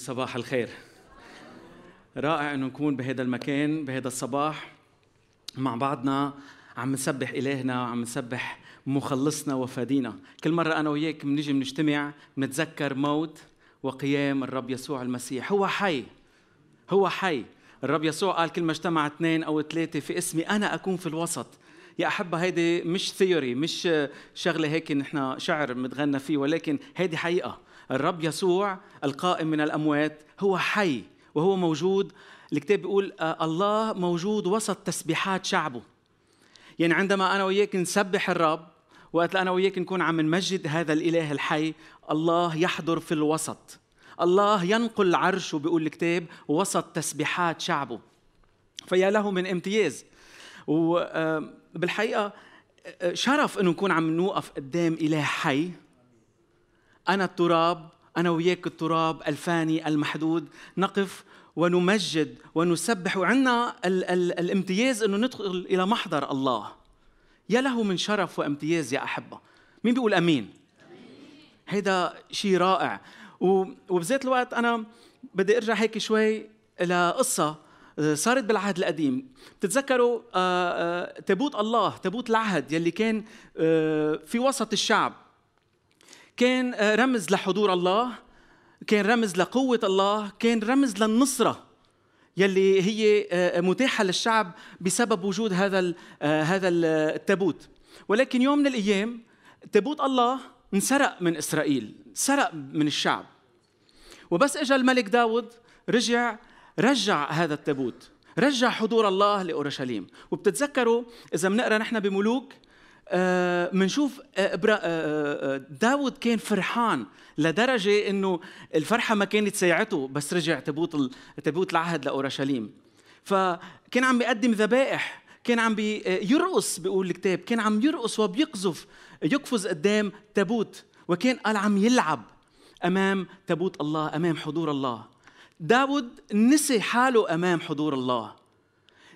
صباح الخير. رائع إنه نكون بهذا المكان بهذا الصباح مع بعضنا. عم نسبح إلهنا وعم نسبح مخلصنا وفادينا. كل مرة أنا وياك بنيجي بنجتمع بنتذكر موت وقيام الرب يسوع المسيح. هو حي هو حي. الرب يسوع قال كل ما اجتمع اثنين أو ثلاثة في اسمي أنا أكون في الوسط. يا أحبة هيدي مش ثيوري مش شغلة هيك نحن شعر متغنى فيه ولكن هيدي حقيقة. الرب يسوع القائم من الأموات هو حي وهو موجود. الكتاب بيقول آه، الله موجود وسط تسبيحات شعبه. يعني عندما أنا وياك نسبح الرب وقت أنا وياك نكون عم نمجد هذا الإله الحي الله يحضر في الوسط. الله ينقل عرشه بيقول الكتاب وسط تسبيحات شعبه. فيا له من امتياز. وبالحقيقه آه، شرف إنه نكون عم نوقف قدام إله حي. أنا التراب أنا وياك التراب الفاني المحدود. نقف ونمجد ونسبح. وعندنا ال- ال- الامتياز أنه ندخل إلى محضر الله. يا له من شرف وامتياز يا أحبة. مين بيقول أمين؟ هيدا شيء رائع. وبذات الوقت أنا بدي أرجع هيك شوي إلى قصة آه، صارت بالعهد القديم. بتتذكروا آه، آه، تابوت الله تابوت العهد يلي كان في وسط الشعب. كان آه، رمز لحضور الله كان رمز لقوة الله كان رمز للنصرة يلي هي آه، متاحة للشعب بسبب وجود هذا آه، هذا التابوت ولكن يوم من الأيام تابوت الله انسرق من إسرائيل سرق من الشعب. وبس اجى الملك داود رجع رجع هذا التابوت رجع حضور الله لأورشليم. وبتتذكروا إذا بنقرأ نحن بملوك آه، آه، آه، داود كان فرحان لدرجة إنه الفرحة ما كانت سيعته بس رجع تبوت تبوت العهد لأورشليم. فكان عم بيقدم ذبائح كان عم بيرقص بيقول الكتاب كان عم يرقص وبيقذف يقفز قدام تابوت وكان قال عم يلعب أمام تابوت الله أمام حضور الله. داود نسي حاله أمام حضور الله.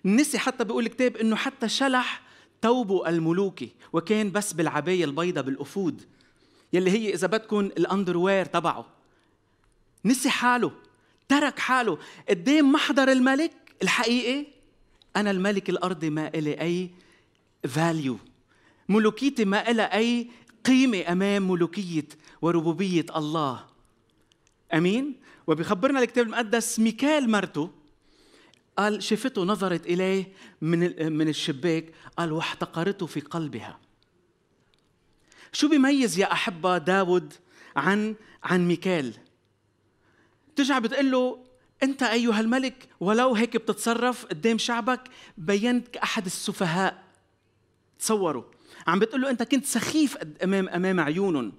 نسي حتى بيقول الكتاب إنه حتى شلح ثوبه الملوكي وكان بس بالعباية البيضة بالأفود يلي هي إذا بدكم الأندروير تبعه. نسي حاله ترك حاله. قدام محضر الملك الحقيقي أنا الملك الأرضي ما إلي أي فاليو ملوكيتي ما إلها أي قيمة أمام ملوكية وربوبية الله. أمين؟ وبيخبرنا الكتاب المقدس ميكال مرته قال شفته نظرت إليه من من الشباك. قال واحتقرته في قلبها. شو بيميز يا أحبة داود عن عن ميكال؟ ترجع بتقول له أنت أيها الملك ولو هيك بتتصرف قدام شعبك بينت كأحد السفهاء. تصوروا عم بتقول له أنت كنت سخيف أمام أمام عيونهم.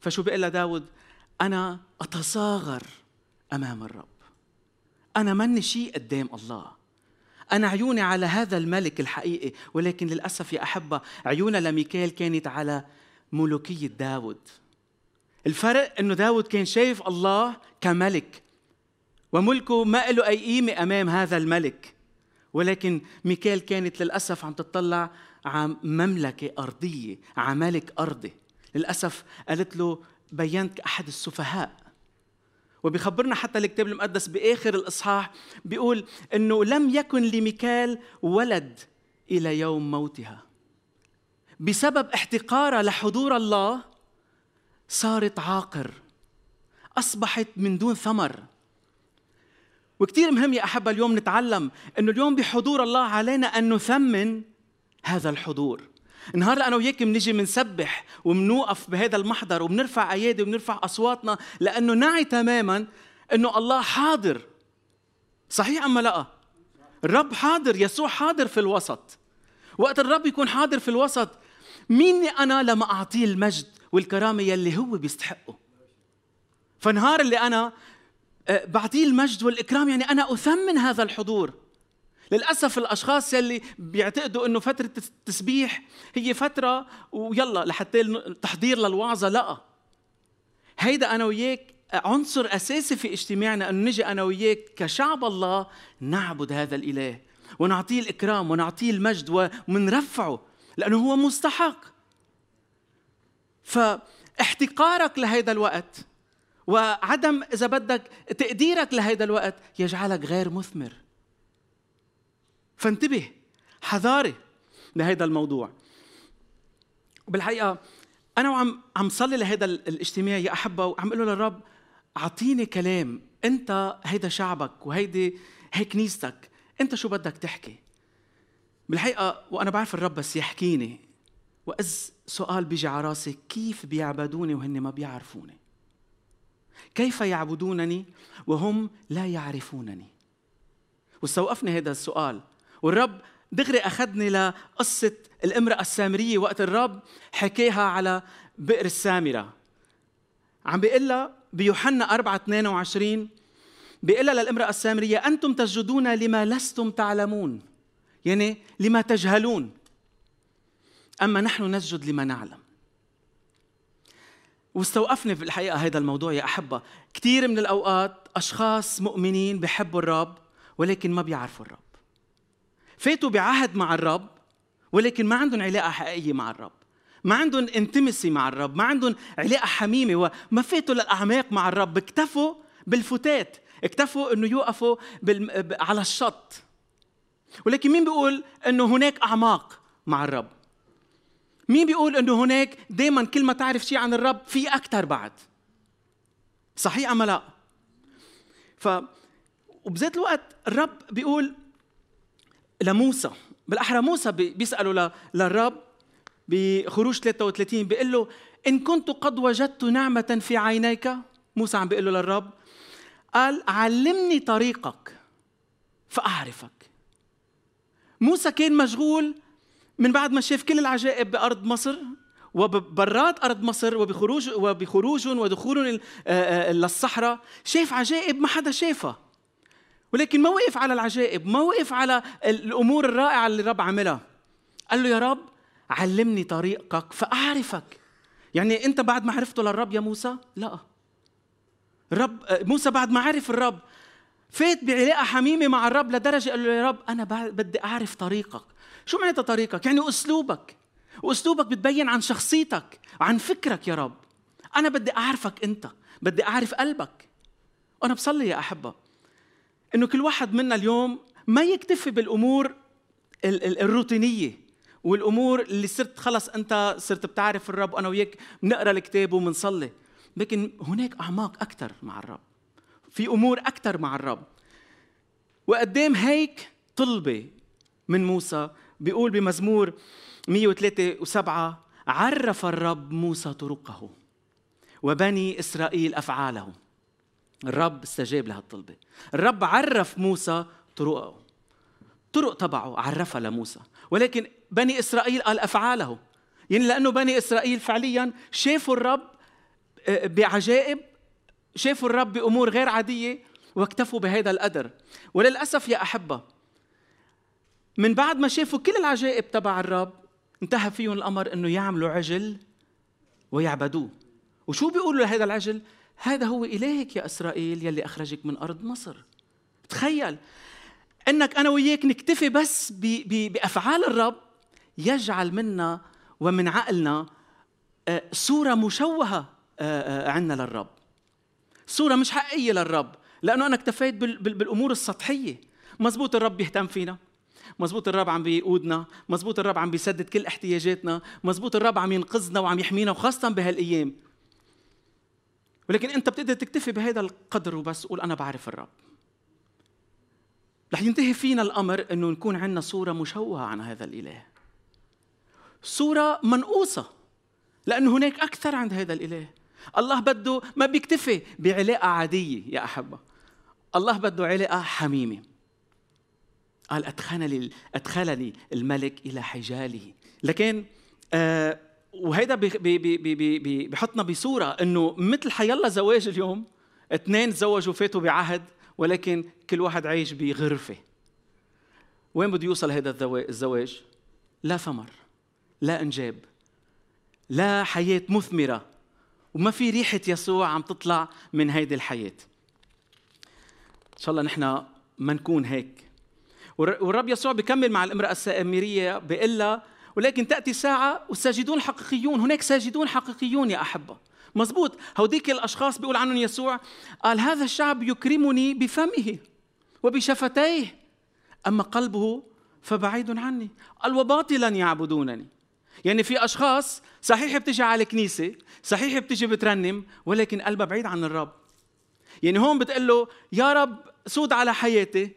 فشو بيقول داود أنا أتصاغر أمام الرب. أنا مني شيء قدام الله. أنا عيوني على هذا الملك الحقيقي ولكن للأسف يا أحبة عيوننا لميكال كانت على ملوكية داود. الفرق أنه داود كان شايف الله كملك وملكه ما له أي قيمة أمام هذا الملك. ولكن ميكال كانت للأسف عم تطلع على مملكة أرضية على ملك أرضي. للأسف قالت له بينت أحد السفهاء. وبيخبرنا حتى الكتاب المقدس بآخر الإصحاح بيقول إنه لم يكن لميكال ولد إلى يوم موتها. بسبب احتقارها لحضور الله صارت عاقر أصبحت من دون ثمر. وكثير مهم يا أحبة اليوم نتعلم إنه اليوم بحضور الله علينا أن نثمن هذا الحضور. النهار أنا وياك بنيجي بنسبح وبنوقف بهذا المحضر وبنرفع أيادي وبنرفع أصواتنا لأنه نعي تماما إنه الله حاضر. صحيح اما لا؟ الرب حاضر يسوع حاضر في الوسط. وقت الرب يكون حاضر في الوسط مين أنا لما أعطيه المجد والكرامة يلي هو بيستحقه؟ فنهار اللي أنا آه، بعطيه المجد والإكرام يعني أنا أثمن هذا الحضور. للأسف الأشخاص يلي بيعتقدوا إنه فترة التسبيح هي فترة ويلا لحتى تحضير للوعظة لا. هيدا أنا وياك عنصر أساسي في اجتماعنا إنه نجي أنا وياك كشعب الله نعبد هذا الإله ونعطيه الإكرام ونعطيه المجد ومنرفعه لأنه هو مستحق. فاحتقارك لهذا الوقت وعدم إذا بدك تقديرك لهيدا الوقت يجعلك غير مثمر. فانتبه. حذاري لهيدا الموضوع. وبالحقيقه أنا وعم عم صلي لهيدا الاجتماع يا أحبة وعم أقول للرب أعطيني كلام. أنت هيدا شعبك وهيدي هي كنيستك أنت شو بدك تحكي؟ بالحقيقة وأنا بعرف الرب بس يحكيني. واذ سؤال بيجي على راسي كيف بيعبدوني وهن ما بيعرفوني؟ كيف يعبدونني وهم لا يعرفونني؟ واستوقفني هذا السؤال. والرب دغري أخذني لقصة الإمرأة السامرية وقت الرب حكاها على بئر السامرة. عم بيقول لها بيوحنا 4 22 بيقول لها للإمرأة السامرية أنتم تسجدون لما لستم تعلمون. يعني لما تجهلون. أما نحن نسجد لما نعلم. واستوقفني في الحقيقة هذا الموضوع يا أحبة. كثير من الأوقات أشخاص مؤمنين بحبوا الرب ولكن ما بيعرفوا الرب. فاتوا بعهد مع الرب ولكن ما عندهم علاقة حقيقية مع الرب. ما عندهم انتمسي مع الرب ما عندهم علاقة حميمة. وما فاتوا للأعماق مع الرب اكتفوا بالفتات اكتفوا إنه يوقفوا بال... على الشط. ولكن مين بيقول إنه هناك أعماق مع الرب؟ مين بيقول إنه هناك دائما كل ما تعرف شيء عن الرب في أكثر بعد؟ صحيح أم لا؟ ف وبذات الوقت الرب بيقول لموسى. بالأحرى موسى بيسأله للرب بخروج 33 بيقول له إن كنت قد وجدت نعمة في عينيك؟ موسى عم بيقول له للرب. قال علمني طريقك فأعرفك. موسى كان مشغول من بعد ما شاف كل العجائب بأرض مصر وبرات أرض مصر وبخروج وبخروجهم ودخولهم للصحراء شاف عجائب ما حدا شافها. ولكن ما وقف على العجائب ما وقف على الأمور الرائعة اللي الرب عملها قال له يا رب علمني طريقك فأعرفك. يعني أنت بعد ما عرفته للرب يا موسى؟ لا. الرب موسى بعد ما عرف الرب فات بعلاقة حميمة مع الرب لدرجة قال له يا رب أنا بدي أعرف طريقك. شو معناتها طريقك؟ يعني أسلوبك. وأسلوبك بتبين عن شخصيتك عن فكرك يا رب. أنا بدي أعرفك أنت بدي أعرف قلبك. وأنا بصلي يا أحبة. إنه كل واحد منا اليوم ما يكتفي بالأمور الروتينية والأمور اللي صرت خلص أنت صرت بتعرف الرب وأنا وياك بنقرأ الكتاب وبنصلي. لكن هناك أعماق أكثر مع الرب. في أمور أكثر مع الرب. وقدام هيك طلبة من موسى بيقول بمزمور 103 و7 عرف الرب موسى طرقه وبني إسرائيل أفعاله. الرب استجاب لهالطلبة. الرب عرف موسى طرقه. طرق تبعه عرفها لموسى. ولكن بني إسرائيل قال أفعاله. يعني لأنه بني إسرائيل فعليا شافوا الرب آه، بعجائب شافوا الرب بأمور غير عادية واكتفوا بهذا القدر. وللأسف يا أحبة من بعد ما شافوا كل العجائب تبع الرب انتهى فيهم الأمر إنه يعملوا عجل ويعبدوه. وشو بيقولوا لهذا العجل؟ هذا هو إلهك يا إسرائيل يلي أخرجك من أرض مصر. تخيل أنك أنا وياك نكتفي بس بأفعال الرب يجعل منا ومن عقلنا آه، صورة مشوهة آه، آه، عنا للرب. صورة مش حقيقية للرب لأنه أنا اكتفيت بالأمور السطحية. مزبوط الرب بيهتم فينا. مزبوط الرب عم بيقودنا. مزبوط الرب عم بيسدد كل احتياجاتنا. مزبوط الرب عم ينقذنا وعم يحمينا وخاصة بهالأيام. ولكن أنت بتقدر تكتفي بهذا القدر وبس قول أنا بعرف الرب. رح ينتهي فينا الأمر إنه نكون عندنا صورة مشوهة عن هذا الإله. صورة منقوصة لأنه هناك أكثر عند هذا الإله. الله بده ما بيكتفي بعلاقة عادية يا أحبة. الله بده علاقة حميمة. قال أدخلني أدخلني الملك إلى حجاله. لكن آه وهيدا بحطنا بصورة إنه مثل حيلا زواج اليوم اثنين تزوجوا فاتوا بعهد ولكن كل واحد عايش بغرفة. وين بده يوصل هذا الزواج؟ لا ثمر لا إنجاب لا حياة مثمرة وما في ريحة يسوع عم تطلع من هيدي الحياة. إن شاء الله نحن ما نكون هيك. والرب يسوع بيكمل مع الامرأة السامرية بيقول لها ولكن تأتي ساعة والساجدون حقيقيون. هناك ساجدون حقيقيون يا أحبة. مزبوط. هوديك الأشخاص بيقول عنهم يسوع قال هذا الشعب يكرمني بفمه وبشفتيه أما قلبه فبعيد عني. قال وباطلا يعبدونني. يعني في أشخاص صحيح بتجي على الكنيسة صحيح بتجي بترنم ولكن قلبها بعيد عن الرب. يعني هون بتقول له يا رب سود على حياتي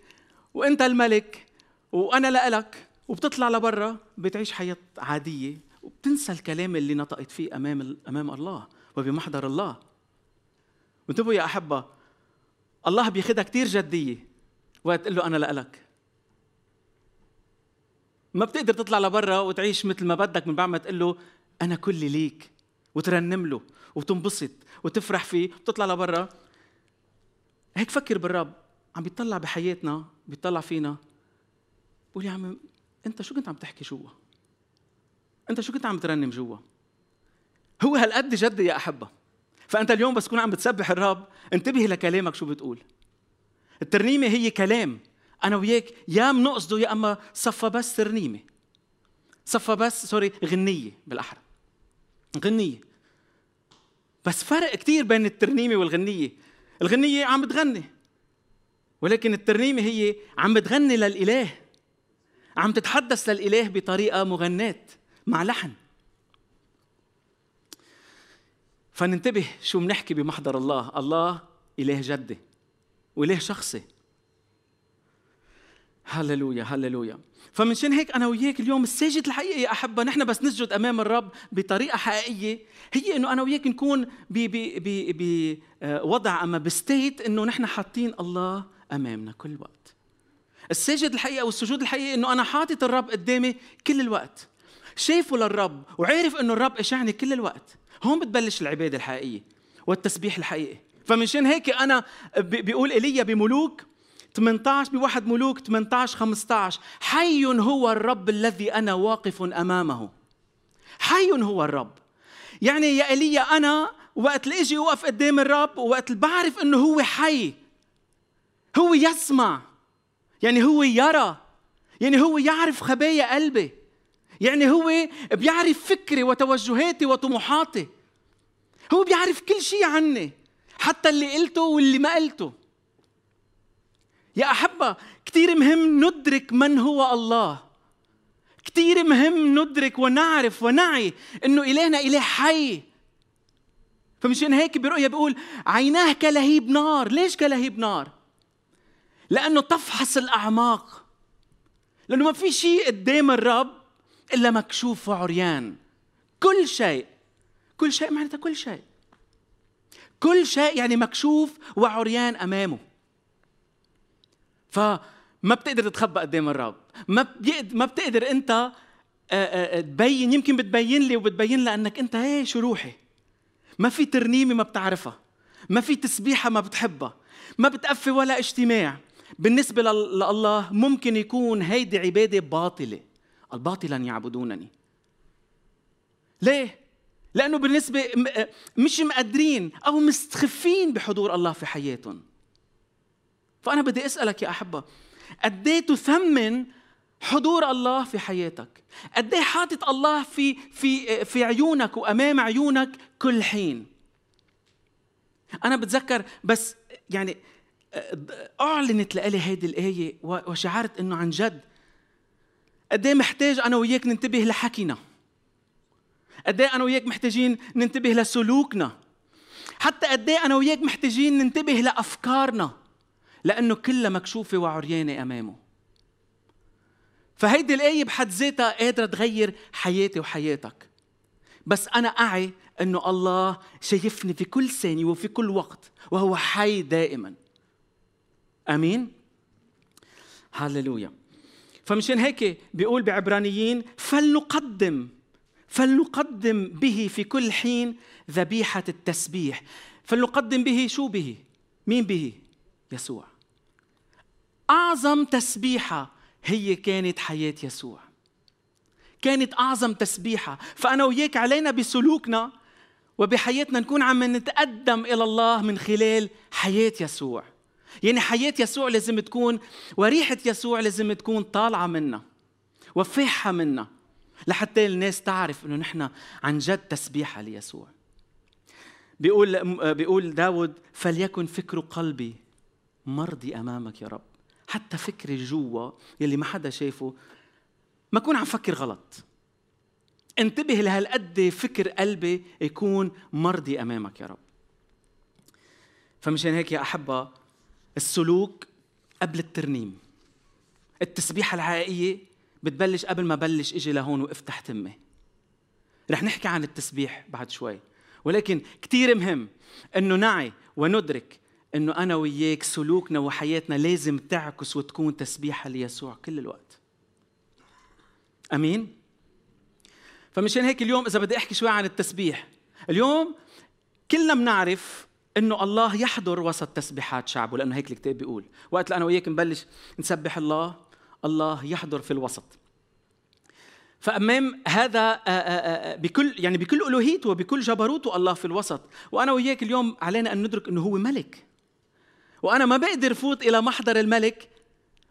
وأنت الملك وأنا لك وبتطلع لبرا بتعيش حياة عادية وبتنسى الكلام اللي نطقت فيه أمام أمام الله وبمحضر الله. وانتبهوا يا أحبة الله بياخذها كثير جدية. وقت له أنا لك ما بتقدر تطلع لبرا وتعيش مثل ما بدك من بعد ما تقول له أنا كلي ليك. وترنم له وتنبسط وتفرح فيه وتطلع لبرا. هيك فكر بالرب عم بيطلع بحياتنا بيطلع فينا. بقول يا عم انت شو كنت عم تحكي جوا؟ انت شو كنت عم ترنم جوا؟ هو هالقد جد يا أحبة. فأنت اليوم بس تكون عم بتسبح الرب انتبه لكلامك شو بتقول. الترنيمة هي كلام. أنا وياك يا بنقصده يا أما صفى بس ترنيمة. صفى بس سوري غنية بالأحرى. غنية. بس فرق كتير بين الترنيمة والغنية. الغنية عم بتغني ولكن الترنيمة هي عم بتغني للإله. عم تتحدث للإله بطريقة مغناه مع لحن. فننتبه شو بنحكي بمحضر الله. الله إله جدي وإله شخصي. هللويا هللويا. فمنشان هيك أنا وياك اليوم الساجد الحقيقي يا أحبة. نحن بس نسجد أمام الرب بطريقة حقيقية. هي إنه أنا وياك نكون بوضع أما بستيت إنه نحن حاطين الله أمامنا كل وقت. الساجد الحقيقي أو السجود الحقيقي إنه أنا حاطط الرب قدامي كل الوقت. شايفه للرب وعارف إنه الرب إشعني كل الوقت. هون بتبلش العبادة الحقيقية والتسبيح الحقيقي. فمنشان هيك أنا بيقول ايليا بملوك 18 بواحد ملوك 18 15 حي هو الرب الذي أنا واقف أمامه. حي هو الرب. يعني يا ايليا أنا وقت اللي إجي أوقف قدام الرب وقت اللي بعرف إنه هو حي هو يسمع. يعني هو يرى يعني هو يعرف خبايا قلبي يعني هو بيعرف فكري وتوجهاتي وطموحاتي. هو بيعرف كل شيء عني حتى اللي قلته واللي ما قلته. يا أحبة كثير مهم ندرك من هو الله. كثير مهم ندرك ونعرف ونعي إنه إلهنا إله حي. فمشان هيك برؤيا بيقول عيناه كلهيب نار. ليش كلهيب نار؟ لأنه تفحص الأعماق. لأنه ما في شيء قدام الرب إلا مكشوف وعريان. كل شيء. كل شيء معناتها كل شيء. كل شيء يعني مكشوف وعريان أمامه. فما بتقدر تتخبى قدام الرب. ما ما بتقدر أنت آه، آه، آه، تبين يمكن بتبين لي وبتبين لأنك أنت هي شو روحي. ما في ترنيمة ما بتعرفها. ما في تسبيحة ما بتحبها. ما بتقفي ولا اجتماع. بالنسبة لله ممكن يكون هيدي عبادة باطلة. الباطلا يعبدونني. ليه؟ لأنه بالنسبة مش مقدرين أو مستخفين بحضور الله في حياتهم. فأنا بدي أسألك يا أحبة قد إيه تثمن حضور الله في حياتك؟ قد إيه حاطط الله في في في عيونك وأمام عيونك كل حين؟ أنا بتذكر بس يعني أعلنت لإلي هذه الآية وشعرت إنه عن جد. قد إيه محتاج أنا وياك ننتبه لحكينا؟ قد إيه أنا وياك محتاجين ننتبه لسلوكنا؟ حتى قد إيه أنا وياك محتاجين ننتبه لأفكارنا؟ لأنه كلها مكشوفة وعريانة أمامه. فهيدي الآية بحد ذاتها قادرة تغير حياتي وحياتك. بس أنا أعي أنه الله شايفني في كل ثانية وفي كل وقت وهو حي دائما. أمين. هللويا فمشان هيك بيقول بعبرانيين فلنقدم فلنقدم به في كل حين ذبيحة التسبيح. فلنقدم به شو به؟ مين به؟ يسوع. أعظم تسبيحة هي كانت حياة يسوع. كانت أعظم تسبيحة. فأنا وياك علينا بسلوكنا وبحياتنا نكون عم نتقدم إلى الله من خلال حياة يسوع. يعني حياة يسوع لازم تكون وريحة يسوع لازم تكون طالعة منا وفاحة منا لحتى الناس تعرف إنه نحن عن جد تسبيحة ليسوع. بيقول بيقول داود فليكن فكر قلبي مرضي أمامك يا رب. حتى فكري جوا يلي ما حدا شايفه ما اكون عم فكر غلط. انتبه لهالقد فكر قلبي يكون مرضي أمامك يا رب. فمشان هيك يا أحبة السلوك قبل الترنيم. التسبيحة الحقيقية بتبلش قبل ما بلش إجي لهون وإفتح تمي. رح نحكي عن التسبيح بعد شوي. ولكن كثير مهم إنه نعي وندرك إنه أنا وياك سلوكنا وحياتنا لازم تعكس وتكون تسبيحة ليسوع كل الوقت. أمين؟ فمشان هيك اليوم إذا بدي أحكي شوي عن التسبيح اليوم كلنا بنعرف إنه الله يحضر وسط تسبيحات شعبه لأنه هيك الكتاب بيقول. وقت أنا وياك نبلش نسبح الله الله يحضر في الوسط. فأمام هذا آه، آه، آه، بكل يعني بكل ألوهيته وبكل جبروته الله في الوسط. وأنا وياك اليوم علينا أن ندرك إنه هو ملك. وأنا ما بقدر فوت إلى محضر الملك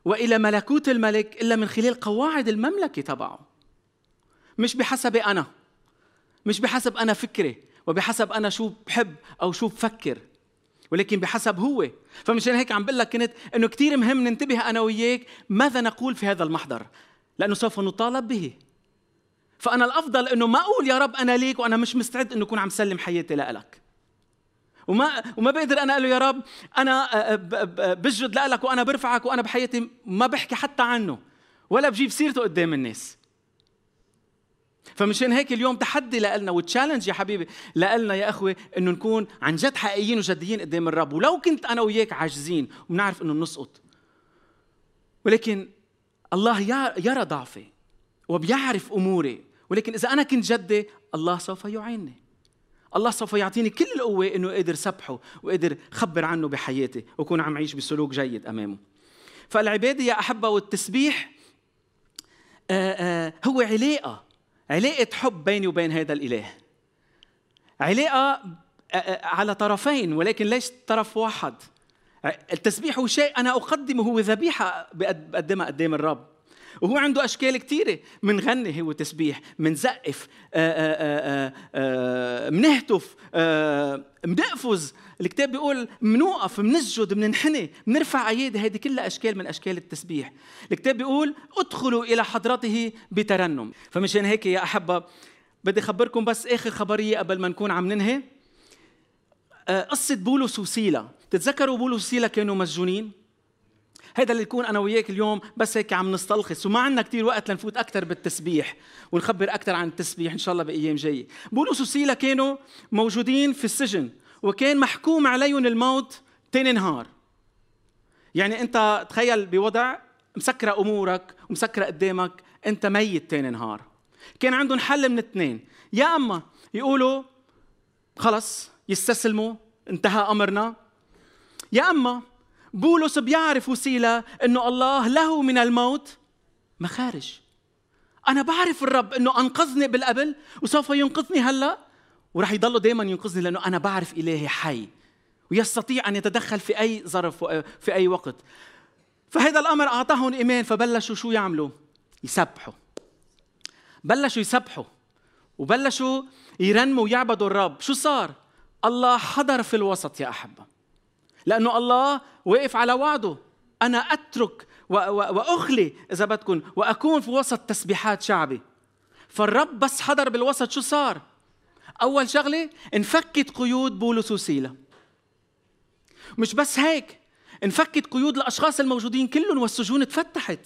وإلى ملكوت الملك إلا من خلال قواعد المملكة تبعه. مش بحسب أنا. مش بحسب أنا فكري. وبحسب أنا شو بحب أو شو بفكر ولكن بحسب هو. فمشان هيك عم بقول لك كنت إنه كثير مهم ننتبه أنا وياك ماذا نقول في هذا المحضر لأنه سوف نطالب به. فأنا الأفضل إنه ما أقول يا رب أنا ليك وأنا مش مستعد إنه أكون عم سلم حياتي لك وما وما بقدر أنا أقول له يا رب أنا بسجد لك وأنا برفعك وأنا بحياتي ما بحكي حتى عنه ولا بجيب سيرته قدام الناس. فمشان هيك اليوم تحدي لنا وتشالنج يا حبيبي لنا يا أخوة إنه نكون عن جد حقيقيين وجديين قدام الرب. ولو كنت أنا وياك عاجزين وبنعرف إنه بنسقط. ولكن الله يرى ضعفي وبيعرف أموري. ولكن إذا أنا كنت جدي الله سوف يعينني. الله سوف يعطيني كل القوة إنه أقدر سبحه وأقدر خبر عنه بحياتي وأكون عم اعيش بسلوك جيد أمامه. فالعبادة يا أحبة والتسبيح آآ آآ هو علاقة علاقة حب بيني وبين هذا الإله. علاقة على طرفين ولكن ليس طرف واحد. التسبيح هو شيء أنا أقدمه هو ذبيحة بقدمها قدام الرب. وهو عنده أشكال كثيره منغني هو تسبيح منزقف منهتف منقفز الكتاب بيقول منوقف منسجد مننحني منرفع ايادي هذه كلها أشكال من أشكال التسبيح. الكتاب بيقول ادخلوا إلى حضرته بترنم. فمشان هيك يا أحبة بدي أخبركم بس آخر خبرية قبل ما نكون عم ننهي. قصة بولس وسيلا. تتذكروا بولس وسيلا كانوا مسجونين؟ هذا اللي يكون أنا وياك اليوم بس هيك عم نستلخص. وما عندنا كثير وقت لنفوت أكثر بالتسبيح ونخبر أكثر عن التسبيح إن شاء الله بأيام جاية. بولس وسيلا كانوا موجودين في السجن وكان محكوم عليهم الموت تاني نهار. يعني أنت تخيل بوضع مسكرة أمورك ومسكرة قدامك أنت ميت تاني نهار. كان عندهم حل من اثنين. يا أما يقولوا خلص يستسلموا انتهى أمرنا. يا أما بولس بيعرف وسيلة إنه الله له من الموت مخارج. أنا بعرف الرب إنه أنقذني بالقبل وسوف ينقذني هلأ ورح يضل دائما ينقذني لأنه أنا بعرف إلهي حي ويستطيع أن يتدخل في أي ظرف في أي وقت. فهذا الأمر أعطاهم إيمان فبلشوا شو يعملوا؟ يسبحوا. بلشوا يسبحوا وبلشوا يرنموا ويعبدوا الرب. شو صار؟ الله حضر في الوسط يا أحبة. لأنه الله واقف على وعده. أنا أترك وأخلي إذا بدكم وأكون في وسط تسبيحات شعبي. فالرب بس حضر بالوسط شو صار؟ أول شغلة انفكت قيود بولس وسيلا. مش بس هيك انفكت قيود الاشخاص الموجودين كلهم والسجون تفتحت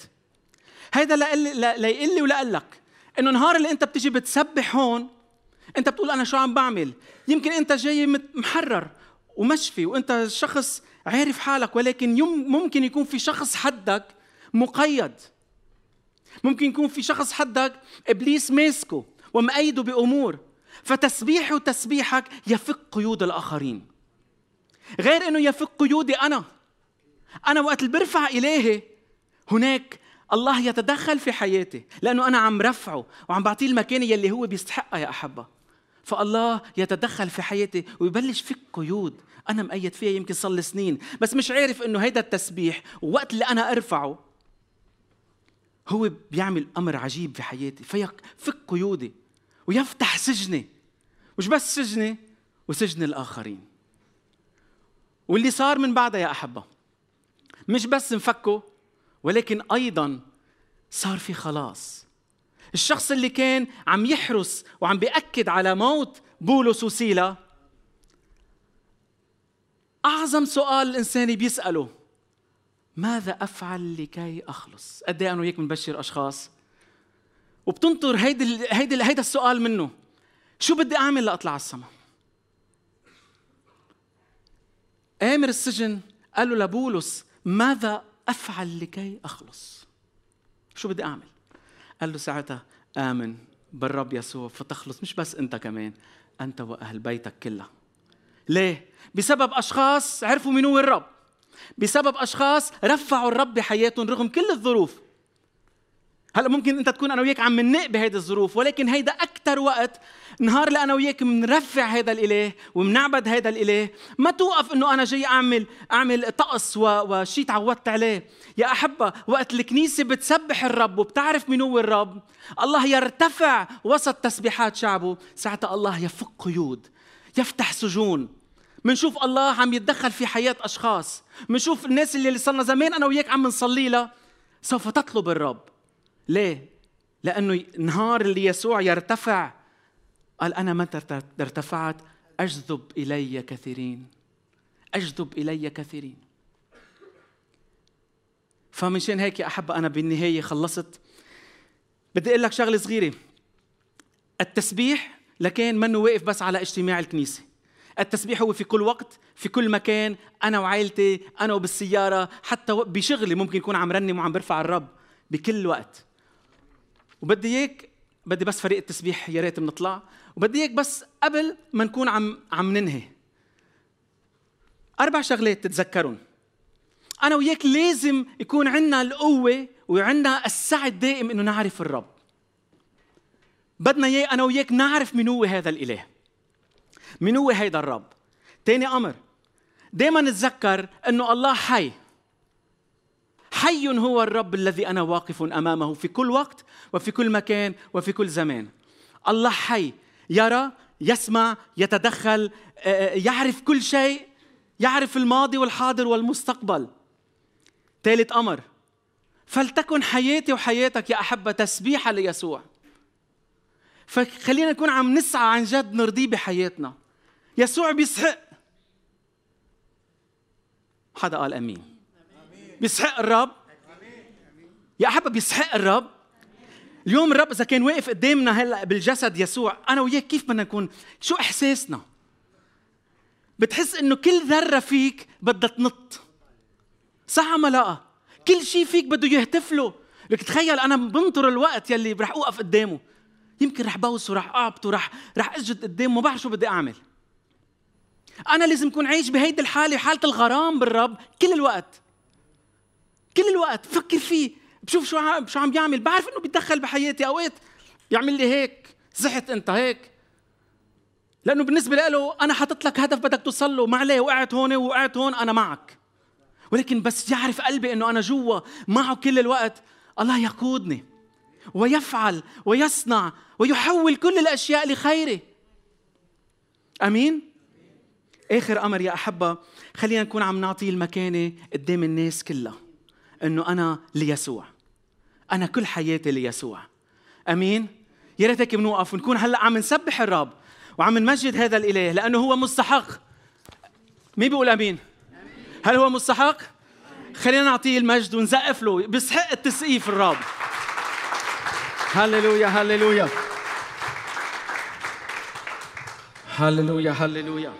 هذا ليقول لي ولا لك إنه نهار اللي أنت بتيجي بتسبح هون أنت بتقول أنا شو عم بعمل؟ يمكن أنت جاي محرر. ومشفي وأنت شخص عارف حالك ولكن ممكن يكون في شخص حدك مقيد. ممكن يكون في شخص حدك إبليس ماسكه ومأيده بأمور. فتسبيحي وتسبيحك يفك قيود الآخرين. غير إنه يفك قيودي أنا. أنا وقت اللي برفع إلهي هناك الله يتدخل في حياتي لأنه أنا عم رفعه وعم بعطيه المكانه يلي هو بيستحقها يا أحبة. فالله يتدخل في حياتي ويبلش فك قيود. أنا مقيد فيها يمكن صار لي سنين بس مش عارف إنه هيدا التسبيح وقت اللي أنا أرفعه هو بيعمل أمر عجيب في حياتي. فيفك قيودي ويفتح سجني مش بس سجني وسجن الآخرين. واللي صار من بعدها يا أحبة مش بس انفكوا ولكن أيضا صار في خلاص. الشخص اللي كان عم يحرس وعم بيأكد على موت بولس وسيلا أعظم سؤال الإنسان بيسأله ماذا أفعل لكي أخلص؟ قد إيه أنا وياك بنبشر أشخاص وبتنطر هيدي هيدي هيدا السؤال منه شو بدي أعمل لأطلع على السماء؟ آمر السجن قال له لبولس ماذا أفعل لكي أخلص؟ شو بدي أعمل؟ قال له ساعتها آمن. بالرب يسوع. فتخلص. مش بس أنت كمان. أنت وأهل بيتك كلها. ليه؟ بسبب أشخاص عرفوا من هو الرب. بسبب أشخاص رفعوا الرب بحياتهم رغم كل الظروف. هلا ممكن انت تكون أنا وياك عم ننق بهيدي الظروف ولكن هيدا أكثر وقت نهار اللي أنا وياك بنرفع هذا الإله وبنعبد هذا الإله. ما توقف إنه أنا جاي اعمل أعمل طقس وشيء تعودت عليه. يا أحبة وقت الكنيسة بتسبح الرب وبتعرف مين هو الرب الله يرتفع وسط تسبيحات شعبه. ساعتها الله يفك قيود يفتح سجون. منشوف الله عم يتدخل في حياة أشخاص. منشوف الناس اللي صرنا زمان أنا وياك عم نصلي لها سوف تطلب الرب. ليه؟ لأنه نهار اللي يسوع يرتفع. قال أنا متى ارتفعت أجذب إلي كثيرين. أجذب إلي كثيرين. فمشان هيك يا أحبة أنا بالنهاية خلصت. بدي أقول لك شغلة صغيرة. التسبيح لكان منه واقف بس على اجتماع الكنيسة. التسبيح هو في كل وقت في كل مكان أنا وعائلتي أنا وبالسيارة حتى بشغلي ممكن يكون عم رنم وعم برفع الرب بكل وقت. وبدي اياك بدي بس فريق التسبيح يا ريت بنطلع وبدي اياك بس قبل ما نكون عم عم ننهي. أربع شغلات تتذكرون أنا وياك لازم يكون عندنا القوة وعندنا السعي الدائم إنه نعرف الرب. بدنا إياه أنا وياك نعرف من هو هذا الإله. من هو هيدا الرب؟ تاني أمر دائما نتذكر إنه الله حي. حي هو الرب الذي أنا واقف أمامه في كل وقت وفي كل مكان وفي كل زمان. الله حي يرى يسمع يتدخل آه، آه، يعرف كل شيء يعرف الماضي والحاضر والمستقبل. ثالث أمر فلتكن حياتي وحياتك يا أحبة تسبيحة ليسوع. فخلينا نكون عم نسعى عن جد نرضيه بحياتنا. يسوع بيسحق حدا قال أمين. بيسحق الرب. يا أحبة بيسحق الرب. اليوم الرب إذا كان واقف قدامنا هلأ بالجسد يسوع أنا وياك كيف بدنا نكون؟ شو إحساسنا؟ بتحس إنه كل ذرة فيك بدها تنط. صح ولا لا؟ كل شيء فيك بده يهتف له. لك تخيل أنا بنطر الوقت يلي رح أوقف قدامه. يمكن رح بوسه رح اعبطه رح رح أسجد قدامه ما بعرف شو بدي أعمل. أنا لازم أكون عايش بهيدي الحالة حالة الغرام بالرب كل الوقت. كل الوقت بفكر فيه بشوف شو عم شو عم بيعمل بعرف إنه بيتدخل بحياتي. أوقات بيعمل لي هيك زحت أنت هيك. لأنه بالنسبة له أنا حاطط لك هدف بدك توصل له. ما عليه وقعت هون وقعت هون أنا معك. ولكن بس يعرف قلبي إنه أنا جوا معه كل الوقت. الله يقودني ويفعل ويصنع ويحول كل الأشياء لخيره أمين؟ آخر أمر يا أحبة خلينا نكون عم نعطيه المكانة قدام الناس كلها. إنه أنا ليسوع. أنا كل حياتي ليسوع. آمين؟ يا ريت هيك بنوقف ونكون هلأ عم نسبح الرب وعم نمجد هذا الإله لأنه هو مستحق. مين بيقول آمين؟ هل هو مستحق؟ خلينا نعطيه المجد ونزقف له. بيستحق التسقيف الرب. هللويا هللويا. هللويا هللويا.